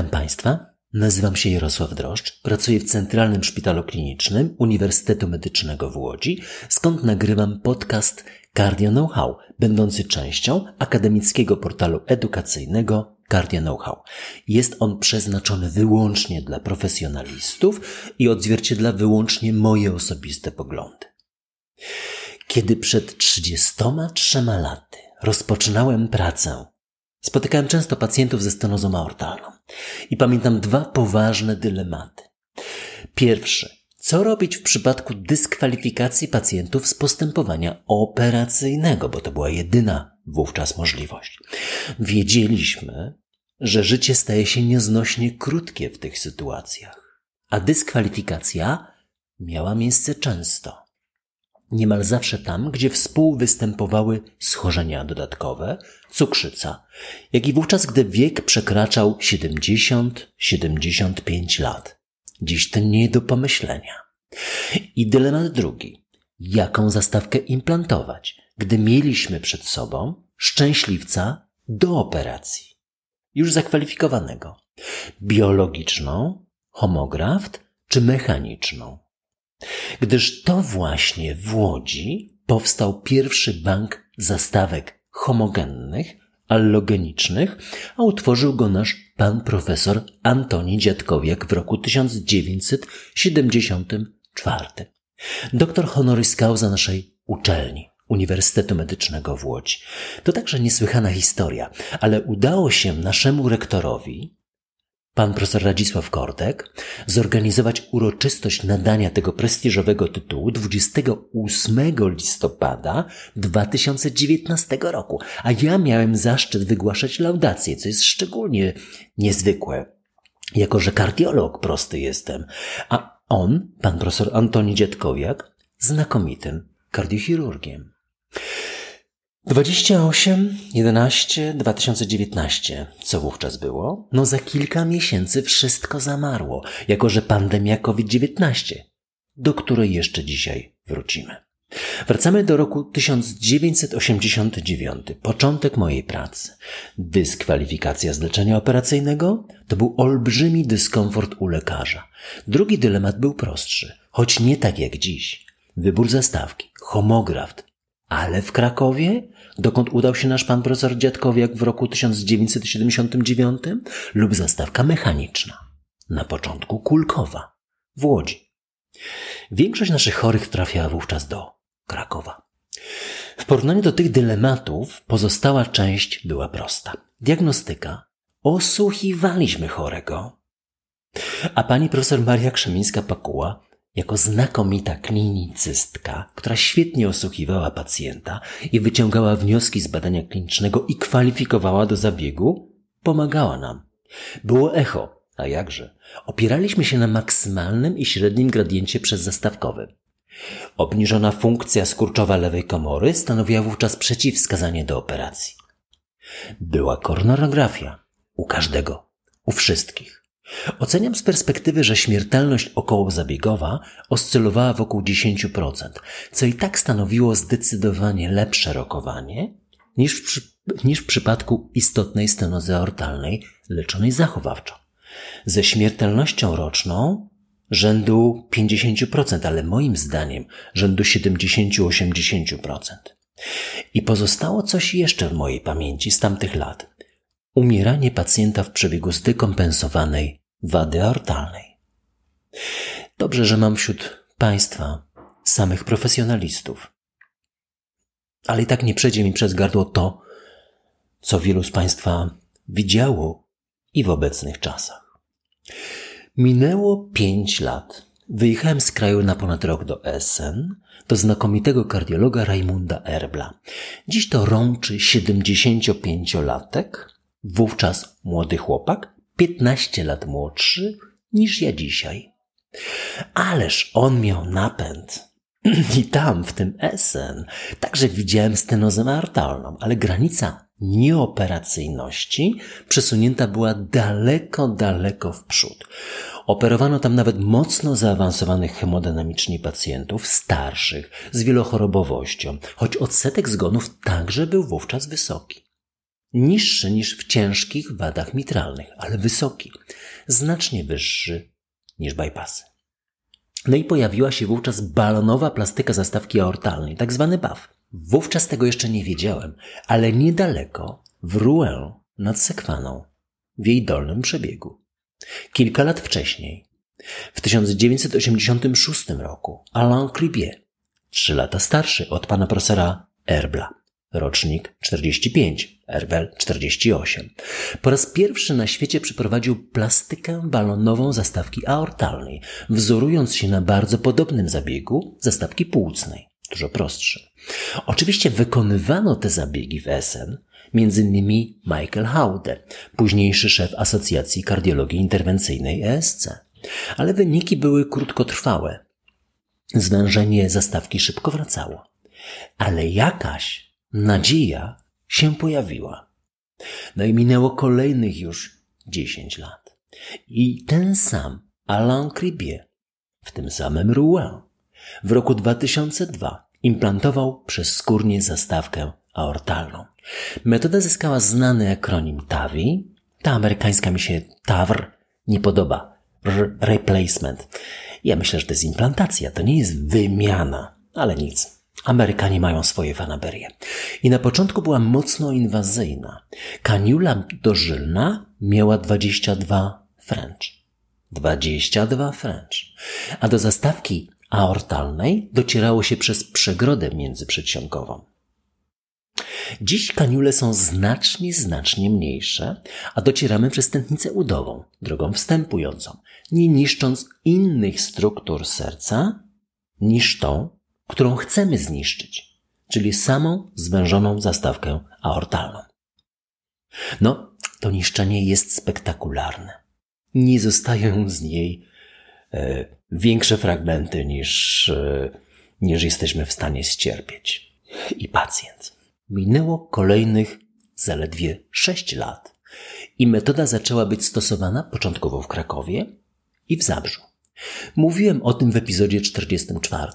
Witam Państwa. Nazywam się Jarosław Droszcz, pracuję w Centralnym Szpitalu Klinicznym Uniwersytetu Medycznego w Łodzi, skąd nagrywam podcast Cardio Know-how, będący częścią akademickiego portalu edukacyjnego Cardio Know-how. Jest on przeznaczony wyłącznie dla profesjonalistów i odzwierciedla wyłącznie moje osobiste poglądy. Kiedy przed 33 laty rozpoczynałem pracę Spotykałem często pacjentów ze stenozą aortalną i pamiętam dwa poważne dylematy. Pierwszy. Co robić w przypadku dyskwalifikacji pacjentów z postępowania operacyjnego, bo to była jedyna wówczas możliwość. Wiedzieliśmy, że życie staje się nieznośnie krótkie w tych sytuacjach, a dyskwalifikacja miała miejsce często niemal zawsze tam, gdzie współwystępowały schorzenia dodatkowe, cukrzyca, jak i wówczas, gdy wiek przekraczał 70-75 lat. Dziś to nie do pomyślenia. I dylemat drugi. Jaką zastawkę implantować, gdy mieliśmy przed sobą szczęśliwca do operacji, już zakwalifikowanego, biologiczną, homograft czy mechaniczną? Gdyż to właśnie w Łodzi powstał pierwszy bank zastawek homogennych, allogenicznych, a utworzył go nasz pan profesor Antoni Dziadkowiak w roku 1974. Doktor honoris causa naszej uczelni. Uniwersytetu Medycznego w Łodzi. To także niesłychana historia, ale udało się naszemu rektorowi, pan profesor Radzisław Kortek zorganizować uroczystość nadania tego prestiżowego tytułu 28 listopada 2019 roku, a ja miałem zaszczyt wygłaszać laudację, co jest szczególnie niezwykłe, jako że kardiolog prosty jestem, a on, pan profesor Antoni Dziadkowiak, znakomitym kardiochirurgiem. 28, 11, 2019. Co wówczas było? No za kilka miesięcy wszystko zamarło, jako że pandemia COVID-19, do której jeszcze dzisiaj wrócimy. Wracamy do roku 1989, początek mojej pracy. Dyskwalifikacja z leczenia operacyjnego to był olbrzymi dyskomfort u lekarza. Drugi dylemat był prostszy, choć nie tak jak dziś. Wybór zastawki, homograft, ale w Krakowie, dokąd udał się nasz pan profesor Dziadkowiak w roku 1979, lub zastawka mechaniczna, na początku kulkowa, w Łodzi. Większość naszych chorych trafiała wówczas do Krakowa. W porównaniu do tych dylematów pozostała część była prosta. Diagnostyka. Osłuchiwaliśmy chorego. A pani profesor Maria Krzemińska-Pakuła jako znakomita klinicystka, która świetnie osłuchiwała pacjenta i wyciągała wnioski z badania klinicznego i kwalifikowała do zabiegu, pomagała nam. Było echo, a jakże? Opieraliśmy się na maksymalnym i średnim gradiencie przeszastawkowym. Obniżona funkcja skurczowa lewej komory stanowiła wówczas przeciwwskazanie do operacji. Była koronarografia u każdego, u wszystkich. Oceniam z perspektywy, że śmiertelność okołozabiegowa oscylowała wokół 10%, co i tak stanowiło zdecydowanie lepsze rokowanie niż w, przy, niż w przypadku istotnej stenozy aortalnej leczonej zachowawczo. Ze śmiertelnością roczną rzędu 50%, ale moim zdaniem rzędu 70-80%. I pozostało coś jeszcze w mojej pamięci z tamtych lat. Umieranie pacjenta w przebiegu zdekompensowanej wady aortalnej. Dobrze, że mam wśród Państwa samych profesjonalistów. Ale i tak nie przejdzie mi przez gardło to, co wielu z Państwa widziało i w obecnych czasach. Minęło pięć lat. Wyjechałem z kraju na ponad rok do Essen, do znakomitego kardiologa Raimunda Erbla. Dziś to rączy 75-latek, wówczas młody chłopak, 15 lat młodszy niż ja dzisiaj. Ależ on miał napęd. I tam, w tym Essen, także widziałem stenozę aortalną, ale granica nieoperacyjności przesunięta była daleko, daleko w przód. Operowano tam nawet mocno zaawansowanych hemodynamicznie pacjentów, starszych, z wielochorobowością, choć odsetek zgonów także był wówczas wysoki. Niższy niż w ciężkich wadach mitralnych, ale wysoki, znacznie wyższy niż bypassy. No i pojawiła się wówczas balonowa plastyka zastawki aortalnej, tak zwany BAF. Wówczas tego jeszcze nie wiedziałem, ale niedaleko, w Rouen nad Sekwaną, w jej dolnym przebiegu. Kilka lat wcześniej, w 1986 roku, Alain Cribier, trzy lata starszy od pana profesora Erbla, rocznik 45, Erbel 48. Po raz pierwszy na świecie przeprowadził plastykę balonową zastawki aortalnej, wzorując się na bardzo podobnym zabiegu zastawki płucnej, dużo prostszy. Oczywiście wykonywano te zabiegi w Essen, innymi Michael Haude, późniejszy szef Asocjacji Kardiologii Interwencyjnej ESC. Ale wyniki były krótkotrwałe. Zwężenie zastawki szybko wracało. Ale jakaś nadzieja się pojawiła. No i minęło kolejnych już 10 lat. I ten sam Alain Cribier w tym samym Rouen w roku 2002 implantował przezskórnie zastawkę aortalną. Metoda zyskała znany akronim TAVI. Ta amerykańska mi się TAVR nie podoba. R replacement. Ja myślę, że to jest implantacja, to nie jest wymiana, ale nic. Amerykanie mają swoje fanaberie. I na początku była mocno inwazyjna. Kaniula dożylna miała 22 French. 22 French. A do zastawki aortalnej docierało się przez przegrodę międzyprzedsionkową. Dziś kaniule są znacznie, znacznie mniejsze, a docieramy przez tętnicę udową, drogą wstępującą, nie niszcząc innych struktur serca niż tą, którą chcemy zniszczyć, czyli samą zwężoną zastawkę aortalną. No, to niszczenie jest spektakularne. Nie zostają z niej e, większe fragmenty niż, e, niż jesteśmy w stanie ścierpieć. I pacjent. Minęło kolejnych zaledwie sześć lat i metoda zaczęła być stosowana początkowo w Krakowie i w Zabrzu. Mówiłem o tym w epizodzie 44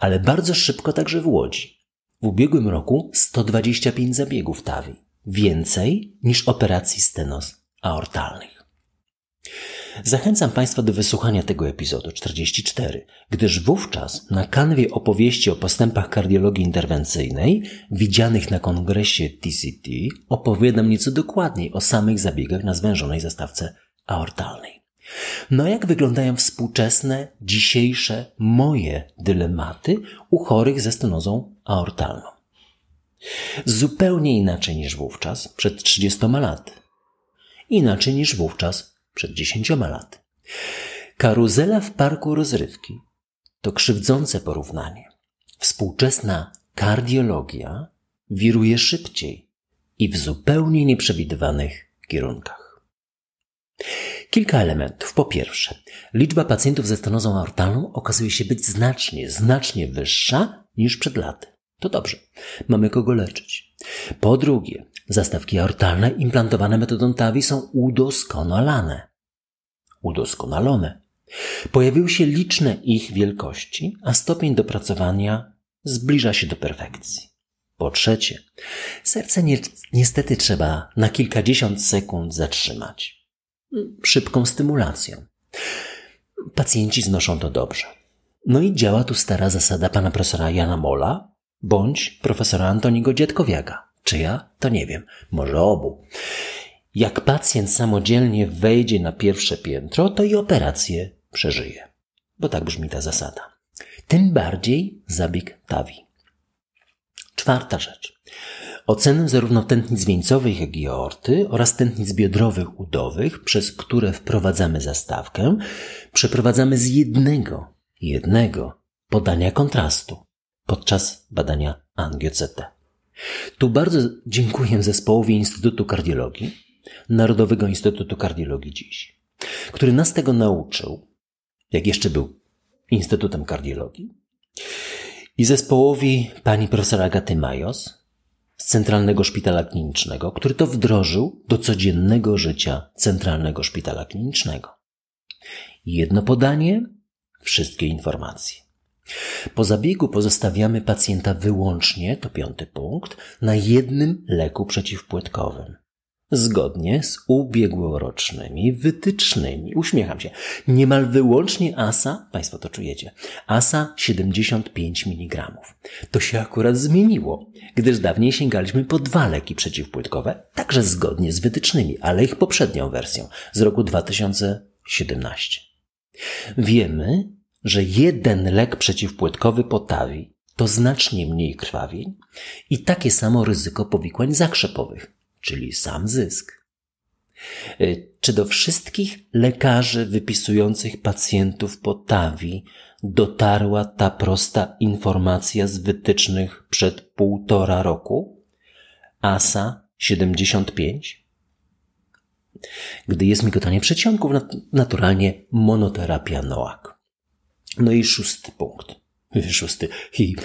ale bardzo szybko także w Łodzi. W ubiegłym roku 125 zabiegów TAVI, więcej niż operacji stenos aortalnych. Zachęcam Państwa do wysłuchania tego epizodu 44, gdyż wówczas na kanwie opowieści o postępach kardiologii interwencyjnej widzianych na kongresie TCT opowiadam nieco dokładniej o samych zabiegach na zwężonej zastawce aortalnej. No jak wyglądają współczesne, dzisiejsze moje dylematy u chorych ze stenozą aortalną? Zupełnie inaczej niż wówczas, przed 30 laty. Inaczej niż wówczas, przed 10 laty. Karuzela w parku rozrywki to krzywdzące porównanie. Współczesna kardiologia wiruje szybciej i w zupełnie nieprzewidywanych kierunkach. Kilka elementów. Po pierwsze, liczba pacjentów ze stenozą aortalną okazuje się być znacznie, znacznie wyższa niż przed laty. To dobrze. Mamy kogo leczyć. Po drugie, zastawki aortalne implantowane metodą TAVI są udoskonalane. Udoskonalone. Pojawiły się liczne ich wielkości, a stopień dopracowania zbliża się do perfekcji. Po trzecie, serce ni niestety trzeba na kilkadziesiąt sekund zatrzymać szybką stymulacją. Pacjenci znoszą to dobrze. No i działa tu stara zasada pana profesora Jana Mola bądź profesora Antoniego Dziadkowiaka. Czyja? To nie wiem. Może obu. Jak pacjent samodzielnie wejdzie na pierwsze piętro, to i operację przeżyje. Bo tak brzmi ta zasada. Tym bardziej zabieg TAVI. Czwarta rzecz. Ocenę zarówno tętnic wieńcowych, jak i aorty oraz tętnic biodrowych udowych, przez które wprowadzamy zastawkę, przeprowadzamy z jednego, jednego podania kontrastu podczas badania angio-CT. Tu bardzo dziękuję zespołowi Instytutu Kardiologii, Narodowego Instytutu Kardiologii dziś, który nas tego nauczył, jak jeszcze był Instytutem Kardiologii, i zespołowi pani profesor Agaty Majos, z Centralnego Szpitala Klinicznego, który to wdrożył do codziennego życia Centralnego Szpitala Klinicznego. Jedno podanie, wszystkie informacje. Po zabiegu pozostawiamy pacjenta wyłącznie, to piąty punkt, na jednym leku przeciwpłytkowym. Zgodnie z ubiegłorocznymi wytycznymi. Uśmiecham się. Niemal wyłącznie ASA, Państwo to czujecie, ASA 75 mg. To się akurat zmieniło, gdyż dawniej sięgaliśmy po dwa leki przeciwpłytkowe, także zgodnie z wytycznymi, ale ich poprzednią wersją z roku 2017. Wiemy, że jeden lek przeciwpłytkowy potawi to znacznie mniej krwawień i takie samo ryzyko powikłań zakrzepowych, czyli sam zysk. Y, czy do wszystkich lekarzy wypisujących pacjentów potawi dotarła ta prosta informacja z wytycznych przed półtora roku? ASA 75? Gdy jest migotanie przedsionków, naturalnie monoterapia NOAK. No i szósty punkt. Szósty. I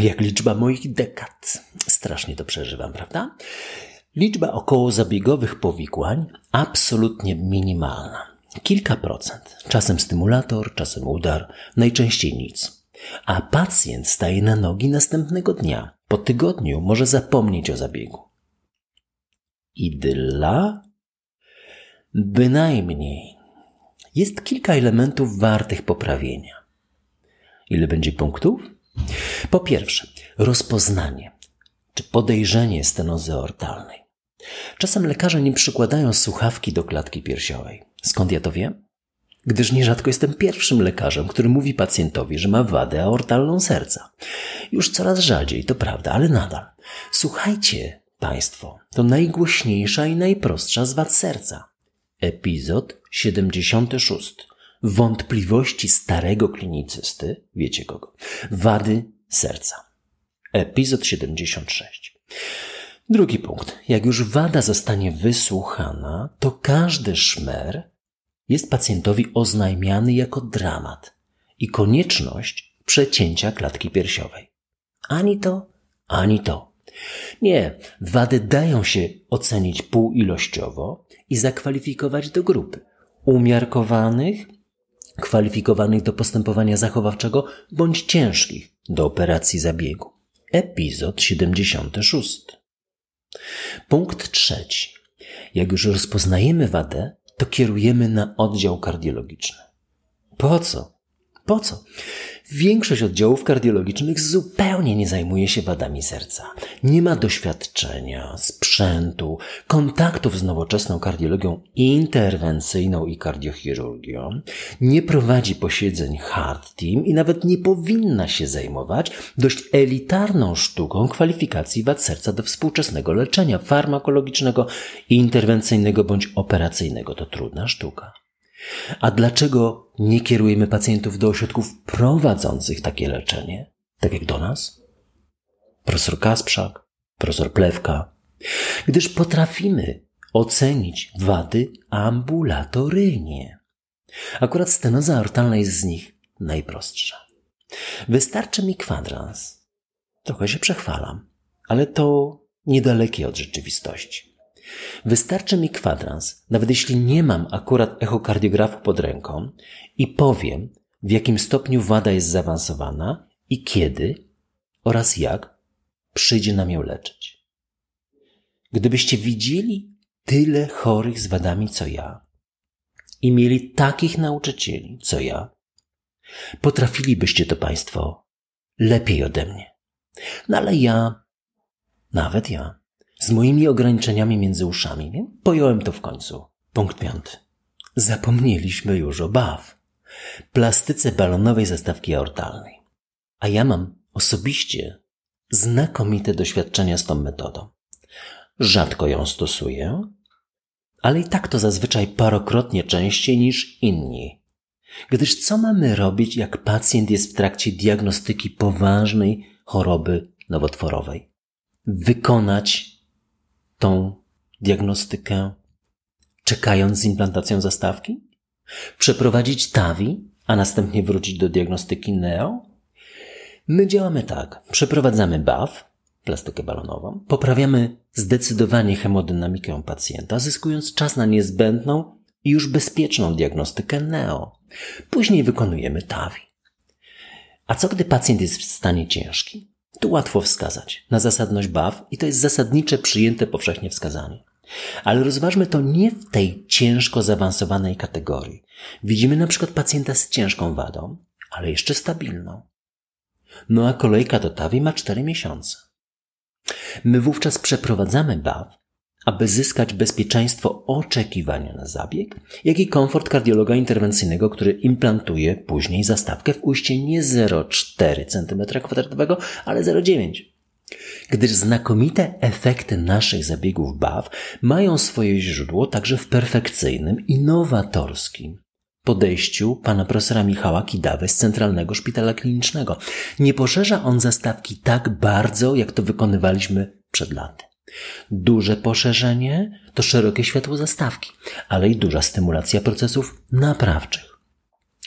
jak liczba moich dekad. Strasznie to przeżywam, prawda? Liczba około zabiegowych powikłań absolutnie minimalna. Kilka procent. Czasem stymulator, czasem udar, najczęściej nic. A pacjent staje na nogi następnego dnia. Po tygodniu może zapomnieć o zabiegu. Idylla? Bynajmniej jest kilka elementów wartych poprawienia. Ile będzie punktów? Po pierwsze, rozpoznanie czy podejrzenie stenozy ortalnej. Czasem lekarze nie przykładają słuchawki do klatki piersiowej. Skąd ja to wiem? Gdyż nierzadko jestem pierwszym lekarzem, który mówi pacjentowi, że ma wadę aortalną serca. Już coraz rzadziej, to prawda, ale nadal. Słuchajcie, Państwo, to najgłośniejsza i najprostsza z wad serca. Epizod 76. Wątpliwości starego klinicysty, wiecie kogo, wady serca. Epizod 76. Drugi punkt. Jak już wada zostanie wysłuchana, to każdy szmer jest pacjentowi oznajmiany jako dramat i konieczność przecięcia klatki piersiowej. Ani to, ani to. Nie, wady dają się ocenić półilościowo i zakwalifikować do grupy umiarkowanych, kwalifikowanych do postępowania zachowawczego bądź ciężkich do operacji zabiegu. Epizod 76. Punkt trzeci. Jak już rozpoznajemy wadę, to kierujemy na oddział kardiologiczny. Po co? Po co? Większość oddziałów kardiologicznych zupełnie nie zajmuje się wadami serca. Nie ma doświadczenia, sprzętu, kontaktów z nowoczesną kardiologią interwencyjną i kardiochirurgią, nie prowadzi posiedzeń hard team i nawet nie powinna się zajmować dość elitarną sztuką kwalifikacji wad serca do współczesnego leczenia farmakologicznego, interwencyjnego bądź operacyjnego. To trudna sztuka. A dlaczego nie kierujemy pacjentów do ośrodków prowadzących takie leczenie, tak jak do nas? Profesor Kasprzak, profesor Plewka, gdyż potrafimy ocenić wady ambulatoryjnie. Akurat stenoza aortalna jest z nich najprostsza. Wystarczy mi kwadrans. Trochę się przechwalam, ale to niedalekie od rzeczywistości. Wystarczy mi kwadrans, nawet jeśli nie mam akurat echokardiografu pod ręką i powiem, w jakim stopniu wada jest zaawansowana i kiedy oraz jak przyjdzie nam ją leczyć. Gdybyście widzieli tyle chorych z wadami co ja i mieli takich nauczycieli co ja, potrafilibyście to Państwo lepiej ode mnie. No ale ja, nawet ja, z moimi ograniczeniami między uszami. Nie? Pojąłem to w końcu. Punkt piąty. Zapomnieliśmy już o BAW. Plastyce balonowej zastawki aortalnej. A ja mam osobiście znakomite doświadczenia z tą metodą. Rzadko ją stosuję, ale i tak to zazwyczaj parokrotnie częściej niż inni. Gdyż co mamy robić, jak pacjent jest w trakcie diagnostyki poważnej choroby nowotworowej? Wykonać tą diagnostykę, czekając z implantacją zastawki? Przeprowadzić TAVI, a następnie wrócić do diagnostyki NEO? My działamy tak. Przeprowadzamy BAF, plastykę balonową, poprawiamy zdecydowanie hemodynamikę pacjenta, zyskując czas na niezbędną i już bezpieczną diagnostykę NEO. Później wykonujemy TAVI. A co gdy pacjent jest w stanie ciężkim? Tu łatwo wskazać na zasadność BAW i to jest zasadnicze przyjęte powszechnie wskazanie. Ale rozważmy to nie w tej ciężko zaawansowanej kategorii. Widzimy na przykład pacjenta z ciężką wadą, ale jeszcze stabilną. No a kolejka do TAWI ma 4 miesiące. My wówczas przeprowadzamy BAW, aby zyskać bezpieczeństwo oczekiwania na zabieg, jak i komfort kardiologa interwencyjnego, który implantuje później zastawkę w ujście nie 0,4 cm2, ale 0,9 gdyż znakomite efekty naszych zabiegów BAW mają swoje źródło także w perfekcyjnym, innowatorskim podejściu pana profesora Michała Kidawy z Centralnego Szpitala Klinicznego. Nie poszerza on zastawki tak bardzo, jak to wykonywaliśmy przed laty. Duże poszerzenie to szerokie światło zastawki, ale i duża stymulacja procesów naprawczych.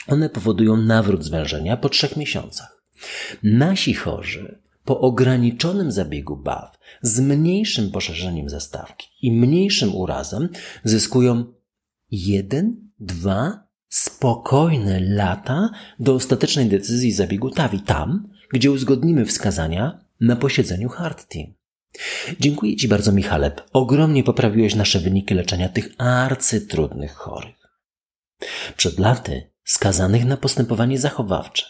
One powodują nawrót zwężenia po trzech miesiącach. Nasi chorzy po ograniczonym zabiegu BAW z mniejszym poszerzeniem zastawki i mniejszym urazem zyskują jeden, dwa spokojne lata do ostatecznej decyzji zabiegu TAVI, tam, gdzie uzgodnimy wskazania na posiedzeniu Hard Team. Dziękuję Ci bardzo, Michale. Ogromnie poprawiłeś nasze wyniki leczenia tych arcytrudnych chorych. Przed laty skazanych na postępowanie zachowawcze.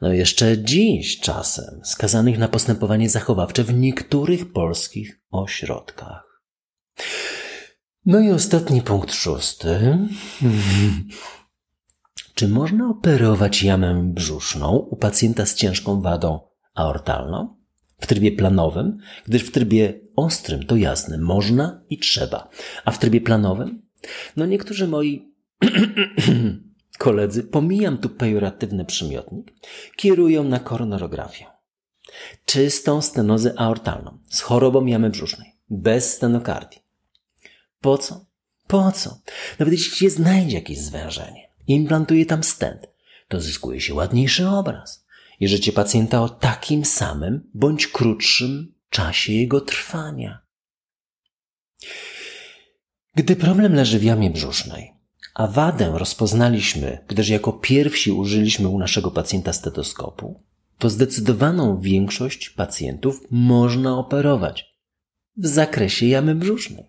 No jeszcze dziś czasem skazanych na postępowanie zachowawcze w niektórych polskich ośrodkach. No i ostatni punkt szósty. Czy można operować jamę brzuszną u pacjenta z ciężką wadą aortalną? W trybie planowym, gdyż w trybie ostrym to jasne, można i trzeba. A w trybie planowym? No niektórzy moi koledzy, pomijam tu pejoratywny przymiotnik, kierują na koronorografię. Czystą stenozę aortalną z chorobą jamy brzusznej, bez stenokardii. Po co? Po co? Nawet jeśli się znajdzie jakieś zwężenie, implantuje tam stent, to zyskuje się ładniejszy obraz i życie pacjenta o takim samym bądź krótszym czasie jego trwania. Gdy problem leży w jamie brzusznej, a wadę rozpoznaliśmy, gdyż jako pierwsi użyliśmy u naszego pacjenta stetoskopu, to zdecydowaną większość pacjentów można operować w zakresie jamy brzusznej.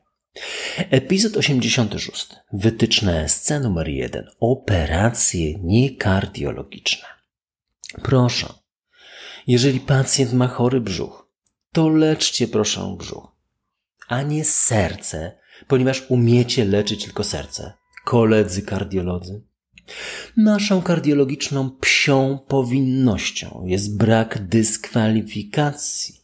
Epizod 86. Wytyczne SC numer 1. Operacje niekardiologiczne. Proszę, jeżeli pacjent ma chory brzuch, to leczcie proszę brzuch, a nie serce, ponieważ umiecie leczyć tylko serce koledzy kardiolodzy. Naszą kardiologiczną psią powinnością jest brak dyskwalifikacji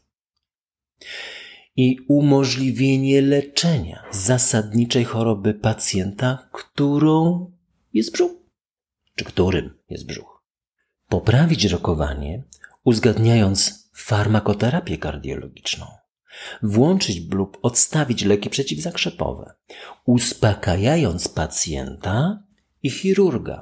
i umożliwienie leczenia zasadniczej choroby pacjenta, którą jest brzuch, czy którym jest brzuch. Poprawić rokowanie, uzgadniając farmakoterapię kardiologiczną włączyć lub odstawić leki przeciwzakrzepowe, uspokajając pacjenta i chirurga,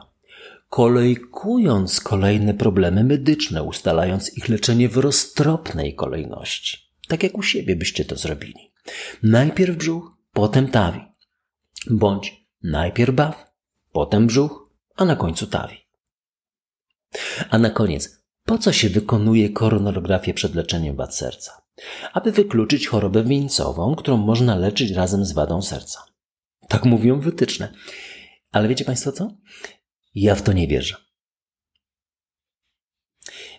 kolejkując kolejne problemy medyczne, ustalając ich leczenie w roztropnej kolejności. Tak jak u siebie byście to zrobili. Najpierw brzuch, potem tawi. Bądź najpierw baw, potem brzuch, a na końcu tawi. A na koniec, po co się wykonuje koronografię przed leczeniem wad serca? aby wykluczyć chorobę wieńcową, którą można leczyć razem z wadą serca. Tak mówią wytyczne. Ale wiecie Państwo co? Ja w to nie wierzę.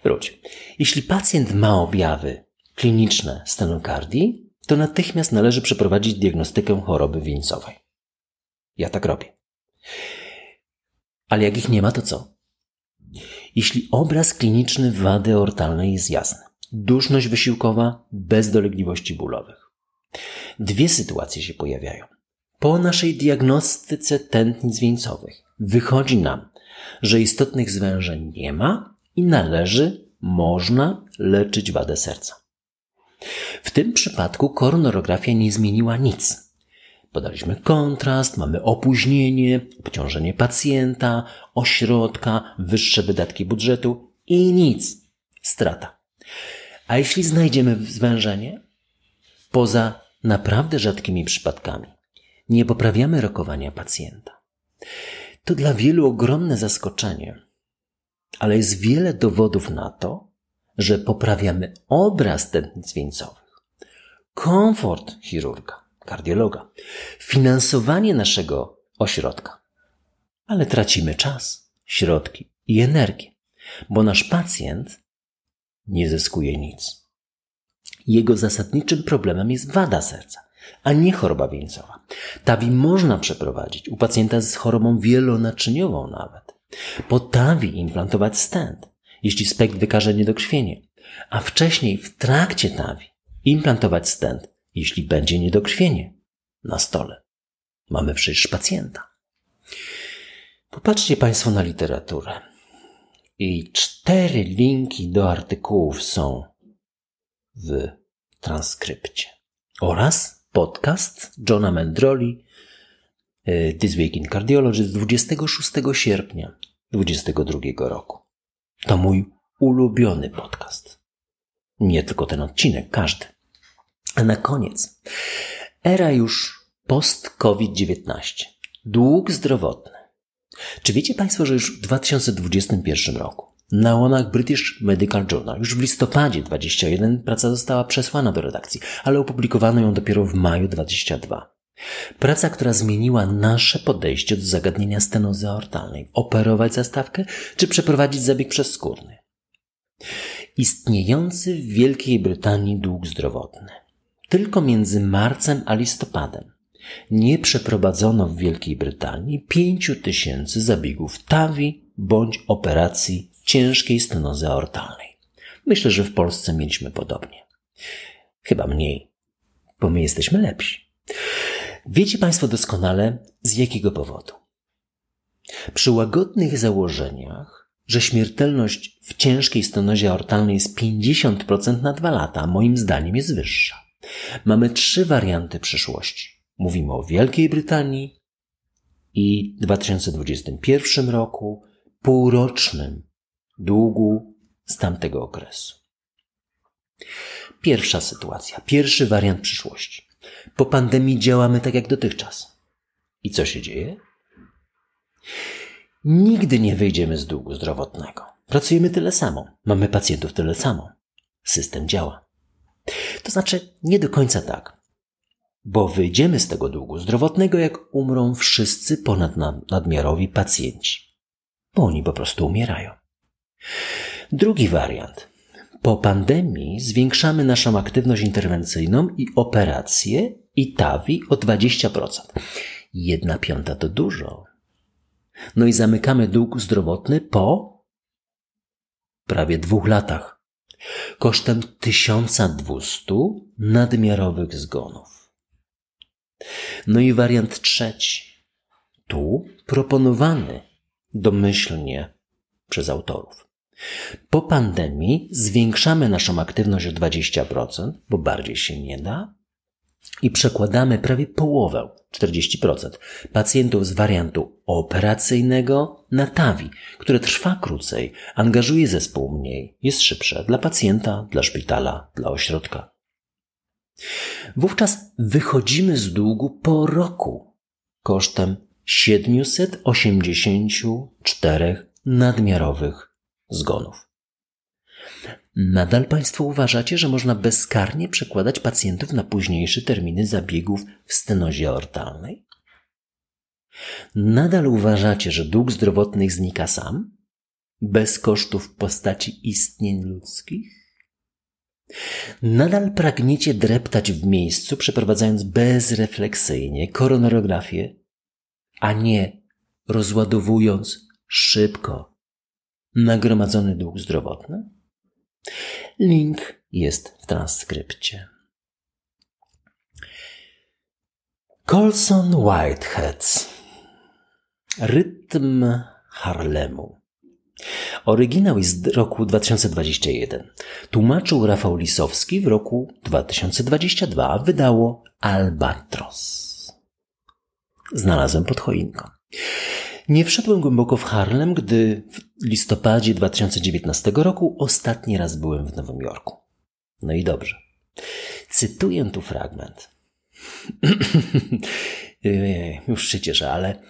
Wróć. Jeśli pacjent ma objawy kliniczne stenokardii, to natychmiast należy przeprowadzić diagnostykę choroby wieńcowej. Ja tak robię. Ale jak ich nie ma, to co? Jeśli obraz kliniczny wady ortalnej jest jasny, duszność wysiłkowa bez dolegliwości bólowych. Dwie sytuacje się pojawiają. Po naszej diagnostyce tętnic wieńcowych wychodzi nam, że istotnych zwężeń nie ma i należy, można leczyć wadę serca. W tym przypadku koronarografia nie zmieniła nic. Podaliśmy kontrast, mamy opóźnienie, obciążenie pacjenta, ośrodka, wyższe wydatki budżetu i nic. Strata. A jeśli znajdziemy zwężenie, poza naprawdę rzadkimi przypadkami, nie poprawiamy rokowania pacjenta. To dla wielu ogromne zaskoczenie, ale jest wiele dowodów na to, że poprawiamy obraz tętnic wieńcowych, komfort chirurga, kardiologa, finansowanie naszego ośrodka, ale tracimy czas, środki i energię, bo nasz pacjent nie zyskuje nic. Jego zasadniczym problemem jest wada serca, a nie choroba wieńcowa. TAVI można przeprowadzić u pacjenta z chorobą wielonaczyniową nawet. Po TAVI implantować stent, jeśli spekt wykaże niedokrwienie, a wcześniej w trakcie TAVI implantować stent, jeśli będzie niedokrwienie na stole. Mamy przecież pacjenta. Popatrzcie Państwo na literaturę. I cztery linki do artykułów są w transkrypcie. Oraz podcast Johna Mendroli y, This Week in Cardiology z 26 sierpnia 2022 roku. To mój ulubiony podcast. Nie tylko ten odcinek, każdy. A na koniec, era już post-COVID-19. Dług zdrowotny. Czy wiecie Państwo, że już w 2021 roku na łamach British Medical Journal już w listopadzie 21 praca została przesłana do redakcji, ale opublikowano ją dopiero w maju 22. Praca, która zmieniła nasze podejście do zagadnienia stenozy aortalnej. Operować zastawkę, czy przeprowadzić zabieg przezskórny? Istniejący w Wielkiej Brytanii dług zdrowotny. Tylko między marcem a listopadem nie przeprowadzono w Wielkiej Brytanii 5 tysięcy zabiegów TAVI bądź operacji ciężkiej stenozy aortalnej. Myślę, że w Polsce mieliśmy podobnie. Chyba mniej, bo my jesteśmy lepsi. Wiecie Państwo doskonale z jakiego powodu. Przy łagodnych założeniach, że śmiertelność w ciężkiej stenozie aortalnej jest 50% na dwa lata, moim zdaniem jest wyższa. Mamy trzy warianty przyszłości. Mówimy o Wielkiej Brytanii i 2021 roku półrocznym długu z tamtego okresu. Pierwsza sytuacja, pierwszy wariant przyszłości. Po pandemii działamy tak jak dotychczas. I co się dzieje? Nigdy nie wyjdziemy z długu zdrowotnego. Pracujemy tyle samo, mamy pacjentów tyle samo. System działa. To znaczy, nie do końca tak, bo wyjdziemy z tego długu zdrowotnego, jak umrą wszyscy ponadnadmiarowi pacjenci, bo oni po prostu umierają. Drugi wariant. Po pandemii zwiększamy naszą aktywność interwencyjną i operacje i TAWI o 20%. Jedna piąta to dużo. No i zamykamy dług zdrowotny po prawie dwóch latach. Kosztem 1200 nadmiarowych zgonów. No i wariant trzeci. Tu proponowany domyślnie przez autorów. Po pandemii zwiększamy naszą aktywność o 20%, bo bardziej się nie da, i przekładamy prawie połowę, 40%, pacjentów z wariantu operacyjnego na TAVI, które trwa krócej, angażuje zespół mniej, jest szybsze dla pacjenta, dla szpitala, dla ośrodka. Wówczas wychodzimy z długu po roku kosztem 784 nadmiarowych zgonów. Nadal Państwo uważacie, że można bezkarnie przekładać pacjentów na późniejsze terminy zabiegów w stenozie aortalnej? Nadal uważacie, że dług zdrowotny znika sam? Bez kosztów w postaci istnień ludzkich? Nadal pragniecie dreptać w miejscu, przeprowadzając bezrefleksyjnie koronarografię, a nie rozładowując szybko nagromadzony dług zdrowotny? Link jest w transkrypcie. Colson Whiteheads Rytm Harlemu Oryginał jest z roku 2021. Tłumaczył Rafał Lisowski w roku 2022. Wydało Albatros. Znalazłem pod choinką. Nie wszedłem głęboko w Harlem, gdy w listopadzie 2019 roku ostatni raz byłem w Nowym Jorku. No i dobrze. Cytuję tu fragment. Już się cieszę, ale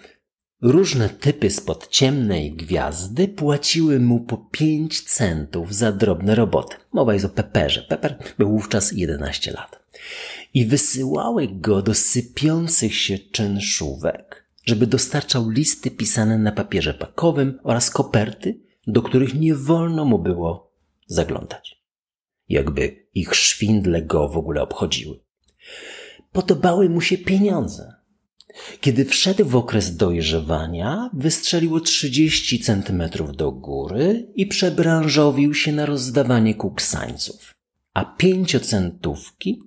Różne typy spod ciemnej gwiazdy płaciły mu po 5 centów za drobne roboty. Mowa jest o Pepperze. Pepper był wówczas 11 lat. I wysyłały go do sypiących się czynszówek, żeby dostarczał listy pisane na papierze pakowym oraz koperty, do których nie wolno mu było zaglądać. Jakby ich szwindle go w ogóle obchodziły. Podobały mu się pieniądze kiedy wszedł w okres dojrzewania, wystrzeliło 30 centymetrów do góry i przebranżowił się na rozdawanie kuksańców, a pięciocentówki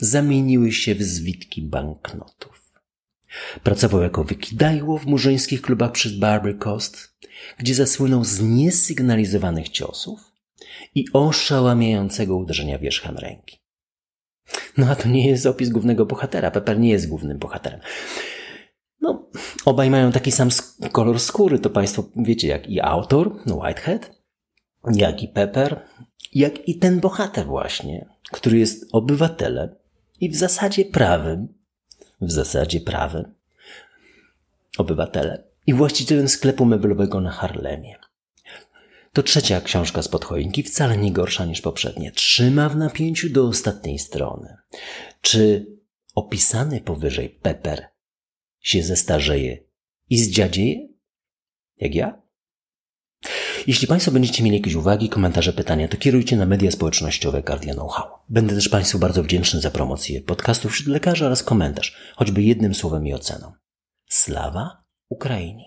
zamieniły się w zwitki banknotów. Pracował jako wykidajło w murzyńskich klubach przy Barber Coast, gdzie zasłynął z niesygnalizowanych ciosów i oszałamiającego uderzenia wierzchem ręki. No a to nie jest opis głównego bohatera. Pepper nie jest głównym bohaterem. No, obaj mają taki sam kolor skóry, to Państwo wiecie, jak i autor, no Whitehead, jak i Pepper, jak i ten bohater właśnie, który jest obywatelem i w zasadzie prawym, w zasadzie prawym, obywatelem i właścicielem sklepu meblowego na Harlemie. To trzecia książka z podchoinki, wcale nie gorsza niż poprzednie. Trzyma w napięciu do ostatniej strony. Czy opisany powyżej Pepper się zestarzeje i zdziadzieje? Jak ja? Jeśli Państwo będziecie mieli jakieś uwagi, komentarze, pytania, to kierujcie na media społecznościowe Guardian Know-how. Będę też Państwu bardzo wdzięczny za promocję podcastów wśród lekarzy oraz komentarz, choćby jednym słowem i oceną. Slawa Ukrainie!